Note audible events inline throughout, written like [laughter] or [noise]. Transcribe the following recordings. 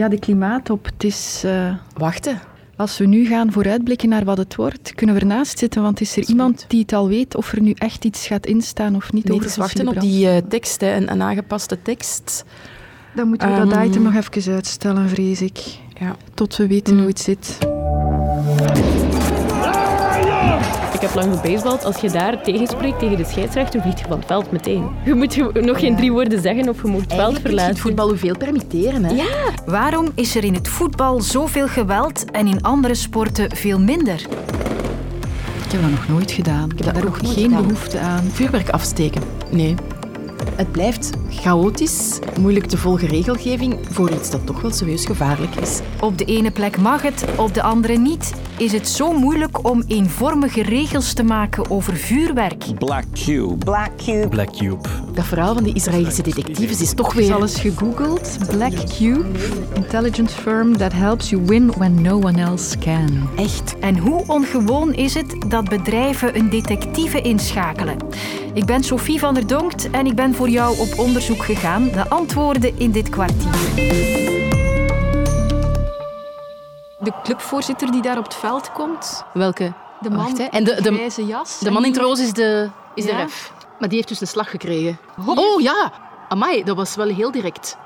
Ja, de klimaatop. Het is... Uh... Wachten. Als we nu gaan vooruitblikken naar wat het wordt, kunnen we ernaast zitten, want is er iemand die het al weet of er nu echt iets gaat instaan of niet? Nee, over het is wachten op die uh, tekst, hè, een, een, aangepaste tekst. Dan moeten we dat ehm, item nog even uitstellen, vrees ik. Ja. Tot we weten mm. hoe het zit. Ik heb lang gebasebald. Als je daar tegenspreekt tegen de scheidsrechter, vlieg je van het veld meteen. Je moet nog geen drie woorden zeggen of je moet het veld verlaten. het voetbal hoeveel permitteren. Hè? Ja. Waarom is er in het voetbal zoveel geweld en in andere sporten veel minder? Ik heb dat nog nooit gedaan. Ik heb daar ook geen behoefte aan. Vuurwerk afsteken? Nee. Het blijft chaotisch, moeilijk te volgen regelgeving voor iets dat toch wel serieus gevaarlijk is. Op de ene plek mag het, op de andere niet. Is het zo moeilijk om eenvormige regels te maken over vuurwerk? Black Cube. Black Cube. Black Cube. Dat verhaal van die Israëlische detectives is toch weer... Is alles gegoogeld. Black Cube, intelligence firm that helps you win when no one else can. Echt. En hoe ongewoon is het dat bedrijven een detectieve inschakelen? Ik ben Sophie van der Donkt en ik ben voor jou op onderzoek gegaan. De antwoorden in dit kwartier. De clubvoorzitter die daar op het veld komt. Welke? De man Wacht, en de, de, grijze jas. De man in het roze is de, is de ref. Maar die heeft dus een slag gekregen. Oh, ja! Amai, dat was wel heel direct.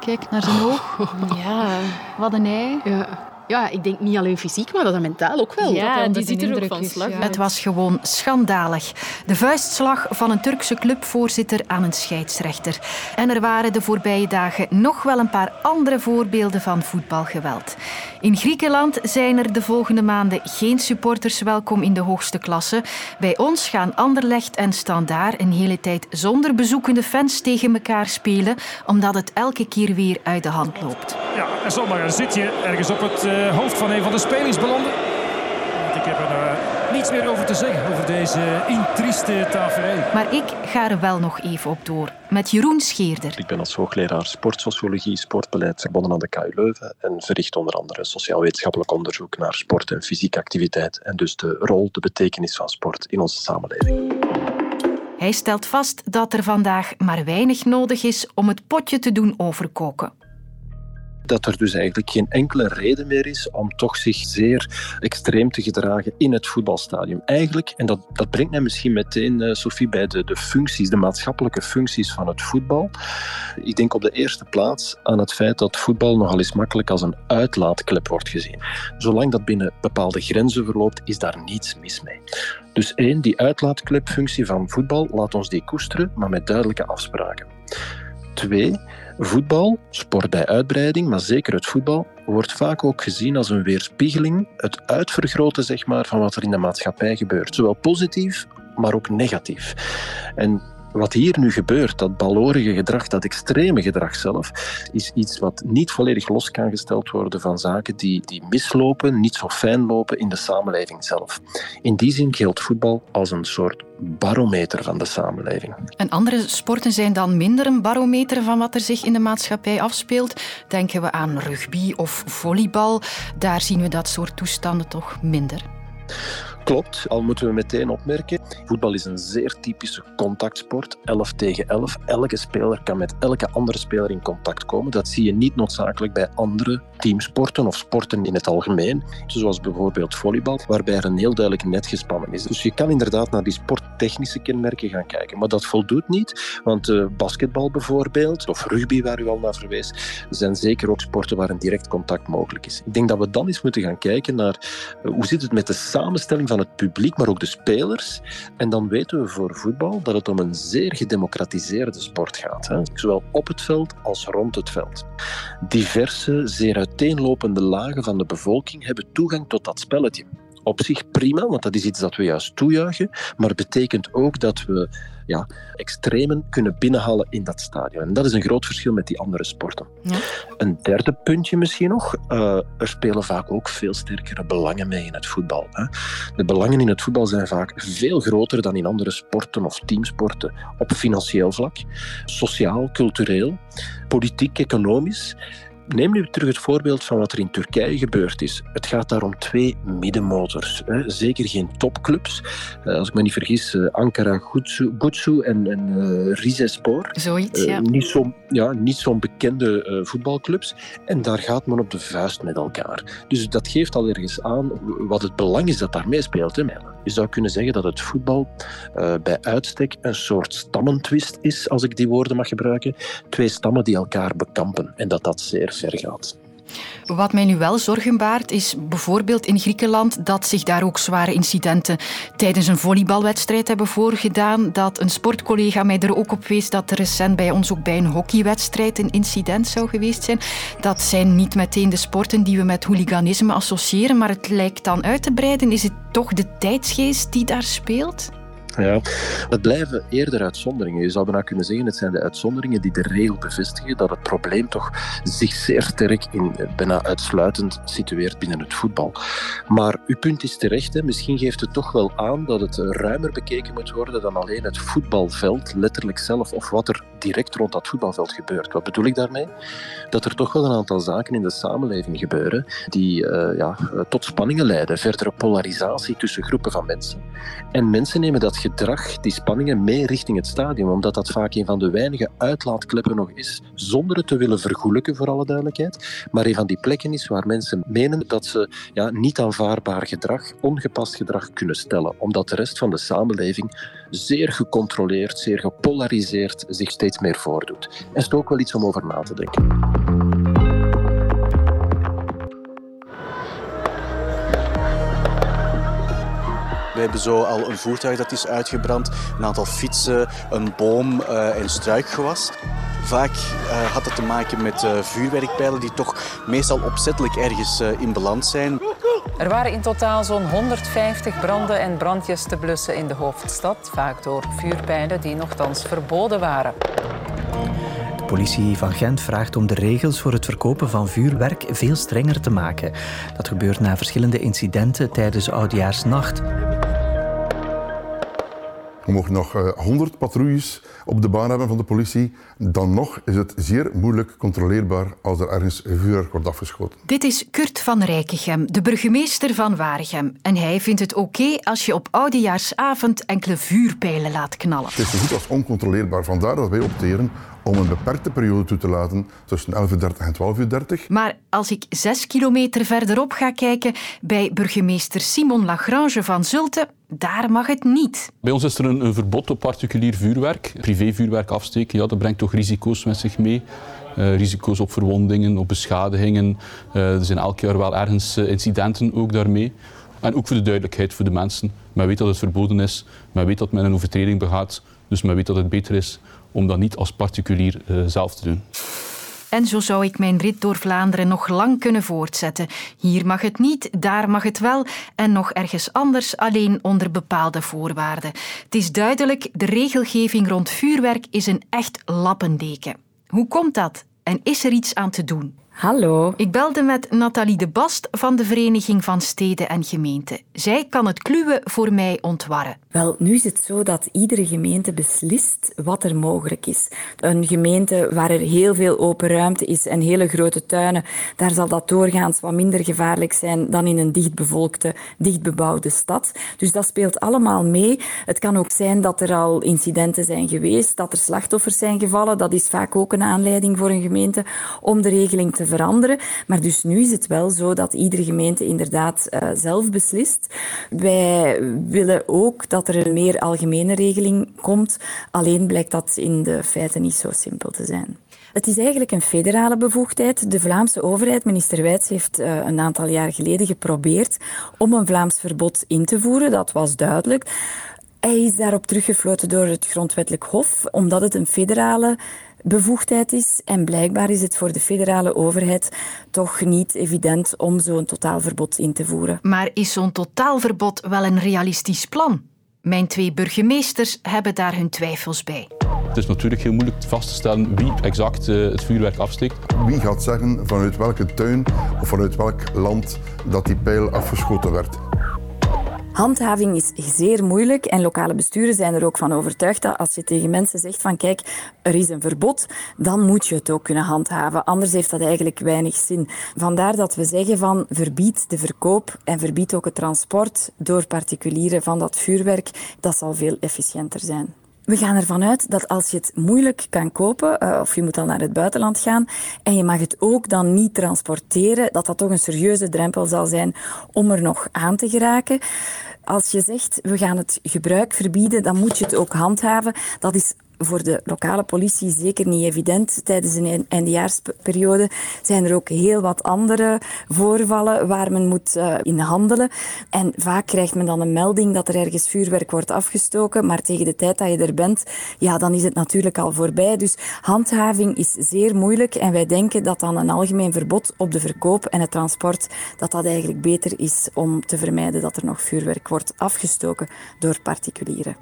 Kijk naar zijn oog. [laughs] Ja. Wat een ei. Ja. Ja, ik denk niet alleen fysiek, maar dat is mentaal ook wel. Ja, die ziet er ook van slag Het was gewoon schandalig. De vuistslag van een Turkse clubvoorzitter aan een scheidsrechter. En er waren de voorbije dagen nog wel een paar andere voorbeelden van voetbalgeweld. In Griekenland zijn er de volgende maanden geen supporters welkom in de hoogste klasse. Bij ons gaan Anderlecht en Standaard een hele tijd zonder bezoekende fans tegen elkaar spelen, omdat het elke keer weer uit de hand loopt. Ja, en zomaar een zitje ergens op het uh, hoofd van een van de spelers ik heb er uh, niets meer over te zeggen, over deze intrieste tafereel. Maar ik ga er wel nog even op door. Met Jeroen Scheerder. Ik ben als hoogleraar sportsociologie, sportbeleid verbonden aan de KU Leuven en verricht onder andere sociaal-wetenschappelijk onderzoek naar sport en fysieke activiteit en dus de rol, de betekenis van sport in onze samenleving. Hij stelt vast dat er vandaag maar weinig nodig is om het potje te doen overkoken dat er dus eigenlijk geen enkele reden meer is om toch zich zeer extreem te gedragen in het voetbalstadium. Eigenlijk, en dat, dat brengt mij misschien meteen, uh, Sophie, bij de, de functies, de maatschappelijke functies van het voetbal. Ik denk op de eerste plaats aan het feit dat voetbal nogal eens makkelijk als een uitlaatklep wordt gezien. Zolang dat binnen bepaalde grenzen verloopt, is daar niets mis mee. Dus één, die uitlaatklepfunctie van voetbal, laat ons die koesteren, maar met duidelijke afspraken. Twee, Voetbal, sport bij uitbreiding, maar zeker het voetbal, wordt vaak ook gezien als een weerspiegeling, het uitvergroten zeg maar, van wat er in de maatschappij gebeurt. Zowel positief, maar ook negatief. En wat hier nu gebeurt, dat balorige gedrag, dat extreme gedrag zelf, is iets wat niet volledig los kan gesteld worden van zaken die, die mislopen, niet zo fijn lopen in de samenleving zelf. In die zin geldt voetbal als een soort barometer van de samenleving. En andere sporten zijn dan minder een barometer van wat er zich in de maatschappij afspeelt. Denken we aan rugby of volleybal, daar zien we dat soort toestanden toch minder. Klopt, al moeten we meteen opmerken. Voetbal is een zeer typische contactsport, 11 tegen 11. Elke speler kan met elke andere speler in contact komen. Dat zie je niet noodzakelijk bij andere teamsporten of sporten in het algemeen. Zoals bijvoorbeeld volleybal, waarbij er een heel duidelijk net gespannen is. Dus je kan inderdaad naar die sporttechnische kenmerken gaan kijken. Maar dat voldoet niet, want uh, basketbal bijvoorbeeld, of rugby waar u al naar verwees, zijn zeker ook sporten waar een direct contact mogelijk is. Ik denk dat we dan eens moeten gaan kijken naar uh, hoe zit het met de samenstelling van het publiek, maar ook de spelers. En dan weten we voor voetbal dat het om een zeer gedemocratiseerde sport gaat. Hè? Zowel op het veld als rond het veld. Diverse, zeer uiteenlopende lagen van de bevolking hebben toegang tot dat spelletje op zich prima, want dat is iets dat we juist toejuichen. Maar het betekent ook dat we ja, extremen kunnen binnenhalen in dat stadion. En dat is een groot verschil met die andere sporten. Ja. Een derde puntje misschien nog. Uh, er spelen vaak ook veel sterkere belangen mee in het voetbal. Hè. De belangen in het voetbal zijn vaak veel groter dan in andere sporten of teamsporten. Op financieel vlak, sociaal, cultureel, politiek, economisch Neem nu terug het voorbeeld van wat er in Turkije gebeurd is. Het gaat daar om twee middenmotors. Hè. Zeker geen topclubs. Uh, als ik me niet vergis, uh, Ankara Gutsu en, en uh, Rizespor. Zoiets, ja. niet zo'n ja, niet zo'n bekende voetbalclubs. En daar gaat men op de vuist met elkaar. Dus dat geeft al ergens aan wat het belang is dat daar meespeelt. Hè, je zou kunnen zeggen dat het voetbal bij uitstek een soort stammentwist is, als ik die woorden mag gebruiken. Twee stammen die elkaar bekampen. En dat dat zeer Wat mij nu wel zorgen baart, is bijvoorbeeld in Griekenland dat zich daar ook zware incidenten tijdens een volleybalwedstrijd hebben voorgedaan. Dat een sportcollega mij er ook op wees dat er recent bij ons ook bij een hockeywedstrijd een incident zou geweest zijn. Dat zijn niet meteen de sporten die we met hooliganisme associëren, maar het lijkt dan uit te breiden. Is het toch de tijdsgeest die daar speelt? Ja, het blijven eerder uitzonderingen. Je zou bijna kunnen zeggen, het zijn de uitzonderingen die de regel bevestigen dat het probleem toch zich zeer sterk in bijna uitsluitend situeert binnen het voetbal. Maar uw punt is terecht. Misschien geeft het toch wel aan dat het ruimer bekeken moet worden dan alleen het voetbalveld, letterlijk zelf, of wat er direct rond dat voetbalveld gebeurt. Wat bedoel ik daarmee? Dat er toch wel een aantal zaken in de samenleving gebeuren die uh, ja, tot spanningen leiden, verdere polarisatie tussen groepen van mensen. En mensen nemen dat gedrag, die spanningen, mee richting het stadion, omdat dat vaak een van de weinige uitlaatkleppen nog is, zonder het te willen vergoelijken, voor alle duidelijkheid, maar een van die plekken is waar mensen menen dat ze ja, niet aanvaardbaar gedrag, ongepast gedrag kunnen stellen, omdat de rest van de samenleving zeer gecontroleerd, zeer gepolariseerd zich steeds meer voordoet. En is ook wel iets om over na te denken. We hebben zo al een voertuig dat is uitgebrand, een aantal fietsen, een boom uh, en struikgewas. Vaak uh, had het te maken met uh, vuurwerkpijlen die toch meestal opzettelijk ergens in balans zijn. Er waren in totaal zo'n 150 branden en brandjes te blussen in de hoofdstad, vaak door vuurpijlen die nogthans verboden waren. De politie van Gent vraagt om de regels voor het verkopen van vuurwerk veel strenger te maken. Dat gebeurt na verschillende incidenten tijdens Oudjaarsnacht. We mogen nog 100 eh, patrouilles op de baan hebben van de politie. Dan nog is het zeer moeilijk controleerbaar als er ergens vuurwerk wordt afgeschoten. Dit is Kurt van Rijkegem, de burgemeester van Waregem. En hij vindt het oké als je op oudejaarsavond enkele vuurpijlen laat knallen. Het is zo goed als oncontroleerbaar. Vandaar dat wij opteren om een beperkte periode toe te laten tussen 11.30 en 12.30 Maar als ik zes kilometer verderop ga kijken bij burgemeester Simon Lagrange van Zulte, daar mag het niet. Bij ons is er een, een verbod op particulier vuurwerk. Privévuurwerk afsteken, ja, dat brengt toch risico's met zich mee. Uh, risico's op verwondingen, op beschadigingen. Uh, er zijn elk jaar wel ergens uh, incidenten ook daarmee. En ook voor de duidelijkheid voor de mensen. Men weet dat het verboden is, men weet dat men een overtreding begaat, dus men weet dat het beter is om dat niet als particulier uh, zelf te doen. En zo zou ik mijn rit door Vlaanderen nog lang kunnen voortzetten. Hier mag het niet, daar mag het wel en nog ergens anders alleen onder bepaalde voorwaarden. Het is duidelijk, de regelgeving rond vuurwerk is een echt lappendeken. Hoe komt dat? En is er iets aan te doen? Hallo. Ik belde met Nathalie de Bast van de Vereniging van Steden en Gemeenten. Zij kan het kluwen voor mij ontwarren. Wel, nu is het zo dat iedere gemeente beslist wat er mogelijk is. Een gemeente waar er heel veel open ruimte is en hele grote tuinen, daar zal dat doorgaans wat minder gevaarlijk zijn dan in een dichtbevolkte, dichtbebouwde stad. Dus dat speelt allemaal mee. Het kan ook zijn dat er al incidenten zijn geweest, dat er slachtoffers zijn gevallen. Dat is vaak ook een aanleiding voor een gemeente om de regeling te veranderen. Maar dus nu is het wel zo dat iedere gemeente inderdaad uh, zelf beslist. Wij willen ook dat er een meer algemene regeling komt. Alleen blijkt dat in de feiten niet zo simpel te zijn. Het is eigenlijk een federale bevoegdheid. De Vlaamse overheid, minister Wijts, heeft uh, een aantal jaar geleden geprobeerd om een Vlaams verbod in te voeren. Dat was duidelijk. Hij is daarop teruggefloten door het Grondwettelijk Hof, omdat het een federale bevoegdheid is. En blijkbaar is het voor de federale overheid toch niet evident om zo'n totaalverbod in te voeren. Maar is zo'n totaalverbod wel een realistisch plan? Mijn twee burgemeesters hebben daar hun twijfels bij. Het is natuurlijk heel moeilijk vast te stellen wie exact eh, het vuurwerk afsteekt. Wie gaat zeggen vanuit welke tuin of vanuit welk land dat die pijl afgeschoten werd? Handhaving is zeer moeilijk en lokale besturen zijn er ook van overtuigd dat als je tegen mensen zegt van kijk, er is een verbod, dan moet je het ook kunnen handhaven. Anders heeft dat eigenlijk weinig zin. Vandaar dat we zeggen van verbied de verkoop en verbied ook het transport door particulieren van dat vuurwerk. Dat zal veel efficiënter zijn. We gaan ervan uit dat als je het moeilijk kan kopen, uh, of je moet dan naar het buitenland gaan, en je mag het ook dan niet transporteren, dat dat toch een serieuze drempel zal zijn om er nog aan te geraken. Als je zegt, we gaan het gebruik verbieden, dan moet je het ook handhaven. Dat is voor de lokale politie zeker niet evident. Tijdens een eindejaarsperiode zijn er ook heel wat andere voorvallen waar men moet uh, in handelen. En vaak krijgt men dan een melding dat er ergens vuurwerk wordt afgestoken, maar tegen de tijd dat je er bent, ja, dan is het natuurlijk al voorbij. Dus handhaving is zeer moeilijk en wij denken dat dan een algemeen verbod op de verkoop en het transport, dat dat eigenlijk beter is om te vermijden dat er nog vuurwerk wordt afgestoken door particulieren.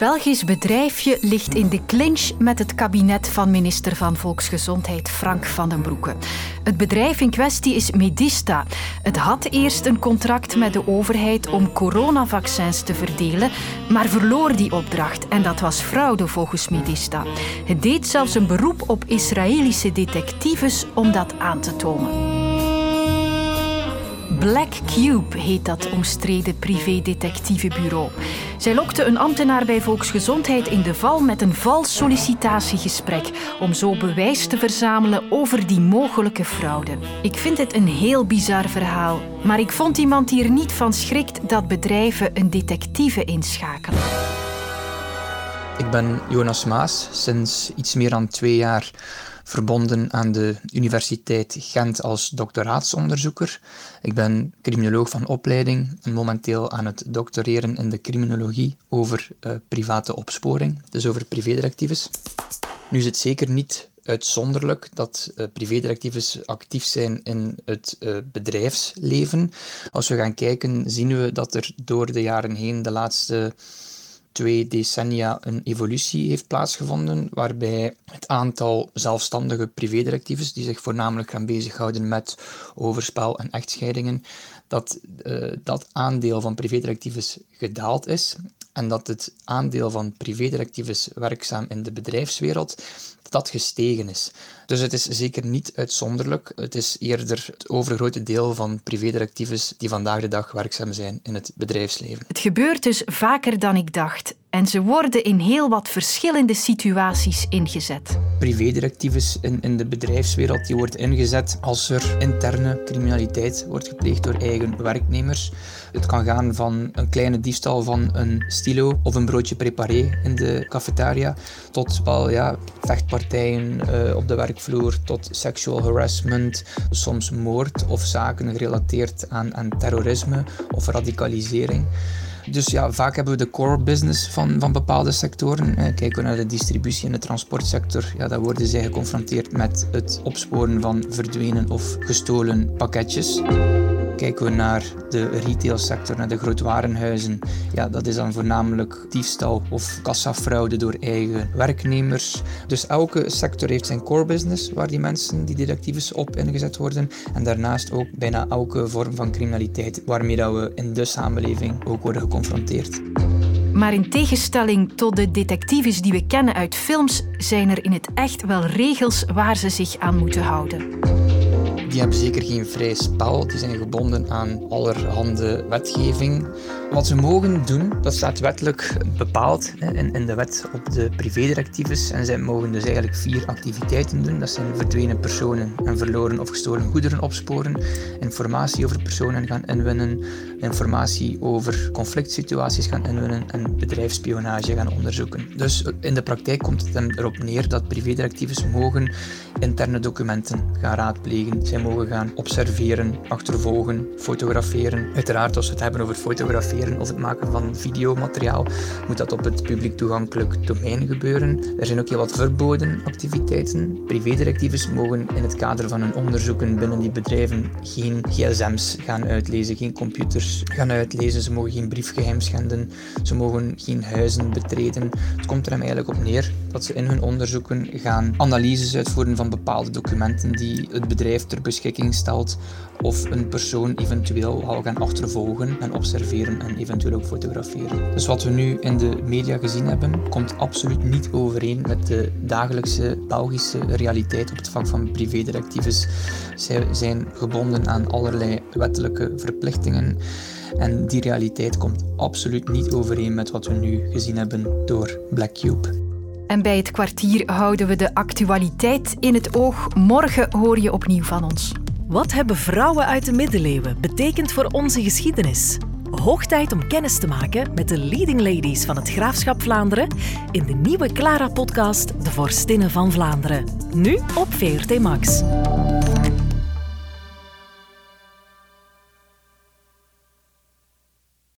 Belgisch bedrijfje ligt in de clinch met het kabinet van minister van Volksgezondheid Frank van den Broeke. Het bedrijf in kwestie is Medista. Het had eerst een contract met de overheid om coronavaccins te verdelen, maar verloor die opdracht en dat was fraude volgens Medista. Het deed zelfs een beroep op Israëlische detectives om dat aan te tonen. Black Cube heet dat omstreden privédetectivebureau. Zij lokte een ambtenaar bij Volksgezondheid in de val met een vals sollicitatiegesprek om zo bewijs te verzamelen over die mogelijke fraude. Ik vind het een heel bizar verhaal, maar ik vond iemand die er niet van schrikt dat bedrijven een detectieve inschakelen. Ik ben Jonas Maas, sinds iets meer dan twee jaar verbonden aan de Universiteit Gent als doctoraatsonderzoeker. Ik ben criminoloog van opleiding en momenteel aan het doctoreren in de criminologie over uh, private opsporing, dus over privédirectives. Nu is het zeker niet uitzonderlijk dat uh, privédirectives actief zijn in het uh, bedrijfsleven. Als we gaan kijken, zien we dat er door de jaren heen de laatste twee decennia een evolutie heeft plaatsgevonden, waarbij het aantal zelfstandige privédirectives, die zich voornamelijk gaan bezighouden met overspel en echtscheidingen, dat uh, dat aandeel van privédirectives gedaald is en dat het aandeel van privédirectives werkzaam in de bedrijfswereld dat gestegen is. Dus het is zeker niet uitzonderlijk. Het is eerder het overgrote deel van privédirectives die vandaag de dag werkzaam zijn in het bedrijfsleven. Het gebeurt dus vaker dan ik dacht. En ze worden in heel wat verschillende situaties ingezet. Privédirectives in, in de bedrijfswereld die wordt ingezet als er interne criminaliteit wordt gepleegd door eigen werknemers. Het kan gaan van een kleine diefstal van een stilo of een broodje préparé in de cafetaria, tot wel ja, vechtpartijen uh, op de werkvloer, tot sexual harassment, soms moord of zaken gerelateerd aan, aan terrorisme of radicalisering. Dus ja, vaak hebben we de core business van, van bepaalde sectoren. Kijken we naar de distributie en de transportsector, ja, dan worden zij geconfronteerd met het opsporen van verdwenen of gestolen pakketjes. Kijken we naar de retailsector, naar de grootwarenhuizen, ja, dat is dan voornamelijk diefstal of kassafraude door eigen werknemers. Dus elke sector heeft zijn core business waar die mensen, die detectives op ingezet worden. En daarnaast ook bijna elke vorm van criminaliteit waarmee dat we in de samenleving ook worden geconfronteerd. Maar in tegenstelling tot de detectives die we kennen uit films, zijn er in het echt wel regels waar ze zich aan moeten houden die hebben zeker geen vrij spel. Die zijn gebonden aan allerhande wetgeving. Wat ze mogen doen, dat staat wettelijk bepaald in, de wet op de privédirectives. En zij mogen dus eigenlijk vier activiteiten doen. Dat zijn verdwenen personen en verloren of gestolen goederen opsporen, informatie over personen gaan inwinnen, informatie over conflict situaties gaan inwinnen en bedrijfsspionage gaan onderzoeken. Dus in de praktijk komt het erop neer dat privédirectives mogen interne documenten gaan raadplegen. Mogen gaan observeren, achtervolgen, fotograferen. Uiteraard, als we het hebben over fotograferen of het maken van videomateriaal, moet dat op het publiek toegankelijk domein gebeuren. Er zijn ook heel wat verboden activiteiten. Privédirectives mogen in het kader van hun onderzoeken binnen die bedrijven geen gsm's gaan uitlezen, geen computers gaan uitlezen, ze mogen geen briefgeheim schenden, ze mogen geen huizen betreden. Het komt er hem eigenlijk op neer dat ze in hun onderzoeken gaan analyses uitvoeren van bepaalde documenten die het bedrijf ter beschikking stelt of een persoon eventueel al gaan achtervolgen en observeren en eventueel ook fotograferen. Dus wat we nu in de media gezien hebben, komt absoluut niet overeen met de dagelijkse Belgische realiteit op het vlak van privédirectives. Zij zijn gebonden aan allerlei wettelijke verplichtingen. En die realiteit komt absoluut niet overeen met wat we nu gezien hebben door Black Cube. En bij het kwartier houden we de actualiteit in het oog. Morgen hoor je opnieuw van ons. Wat hebben vrouwen uit de middeleeuwen betekend voor onze geschiedenis? Hoog tijd om kennis te maken met de leading ladies van het Graafschap Vlaanderen in de nieuwe Clara-podcast De Vorstinnen van Vlaanderen. Nu op VRT Max.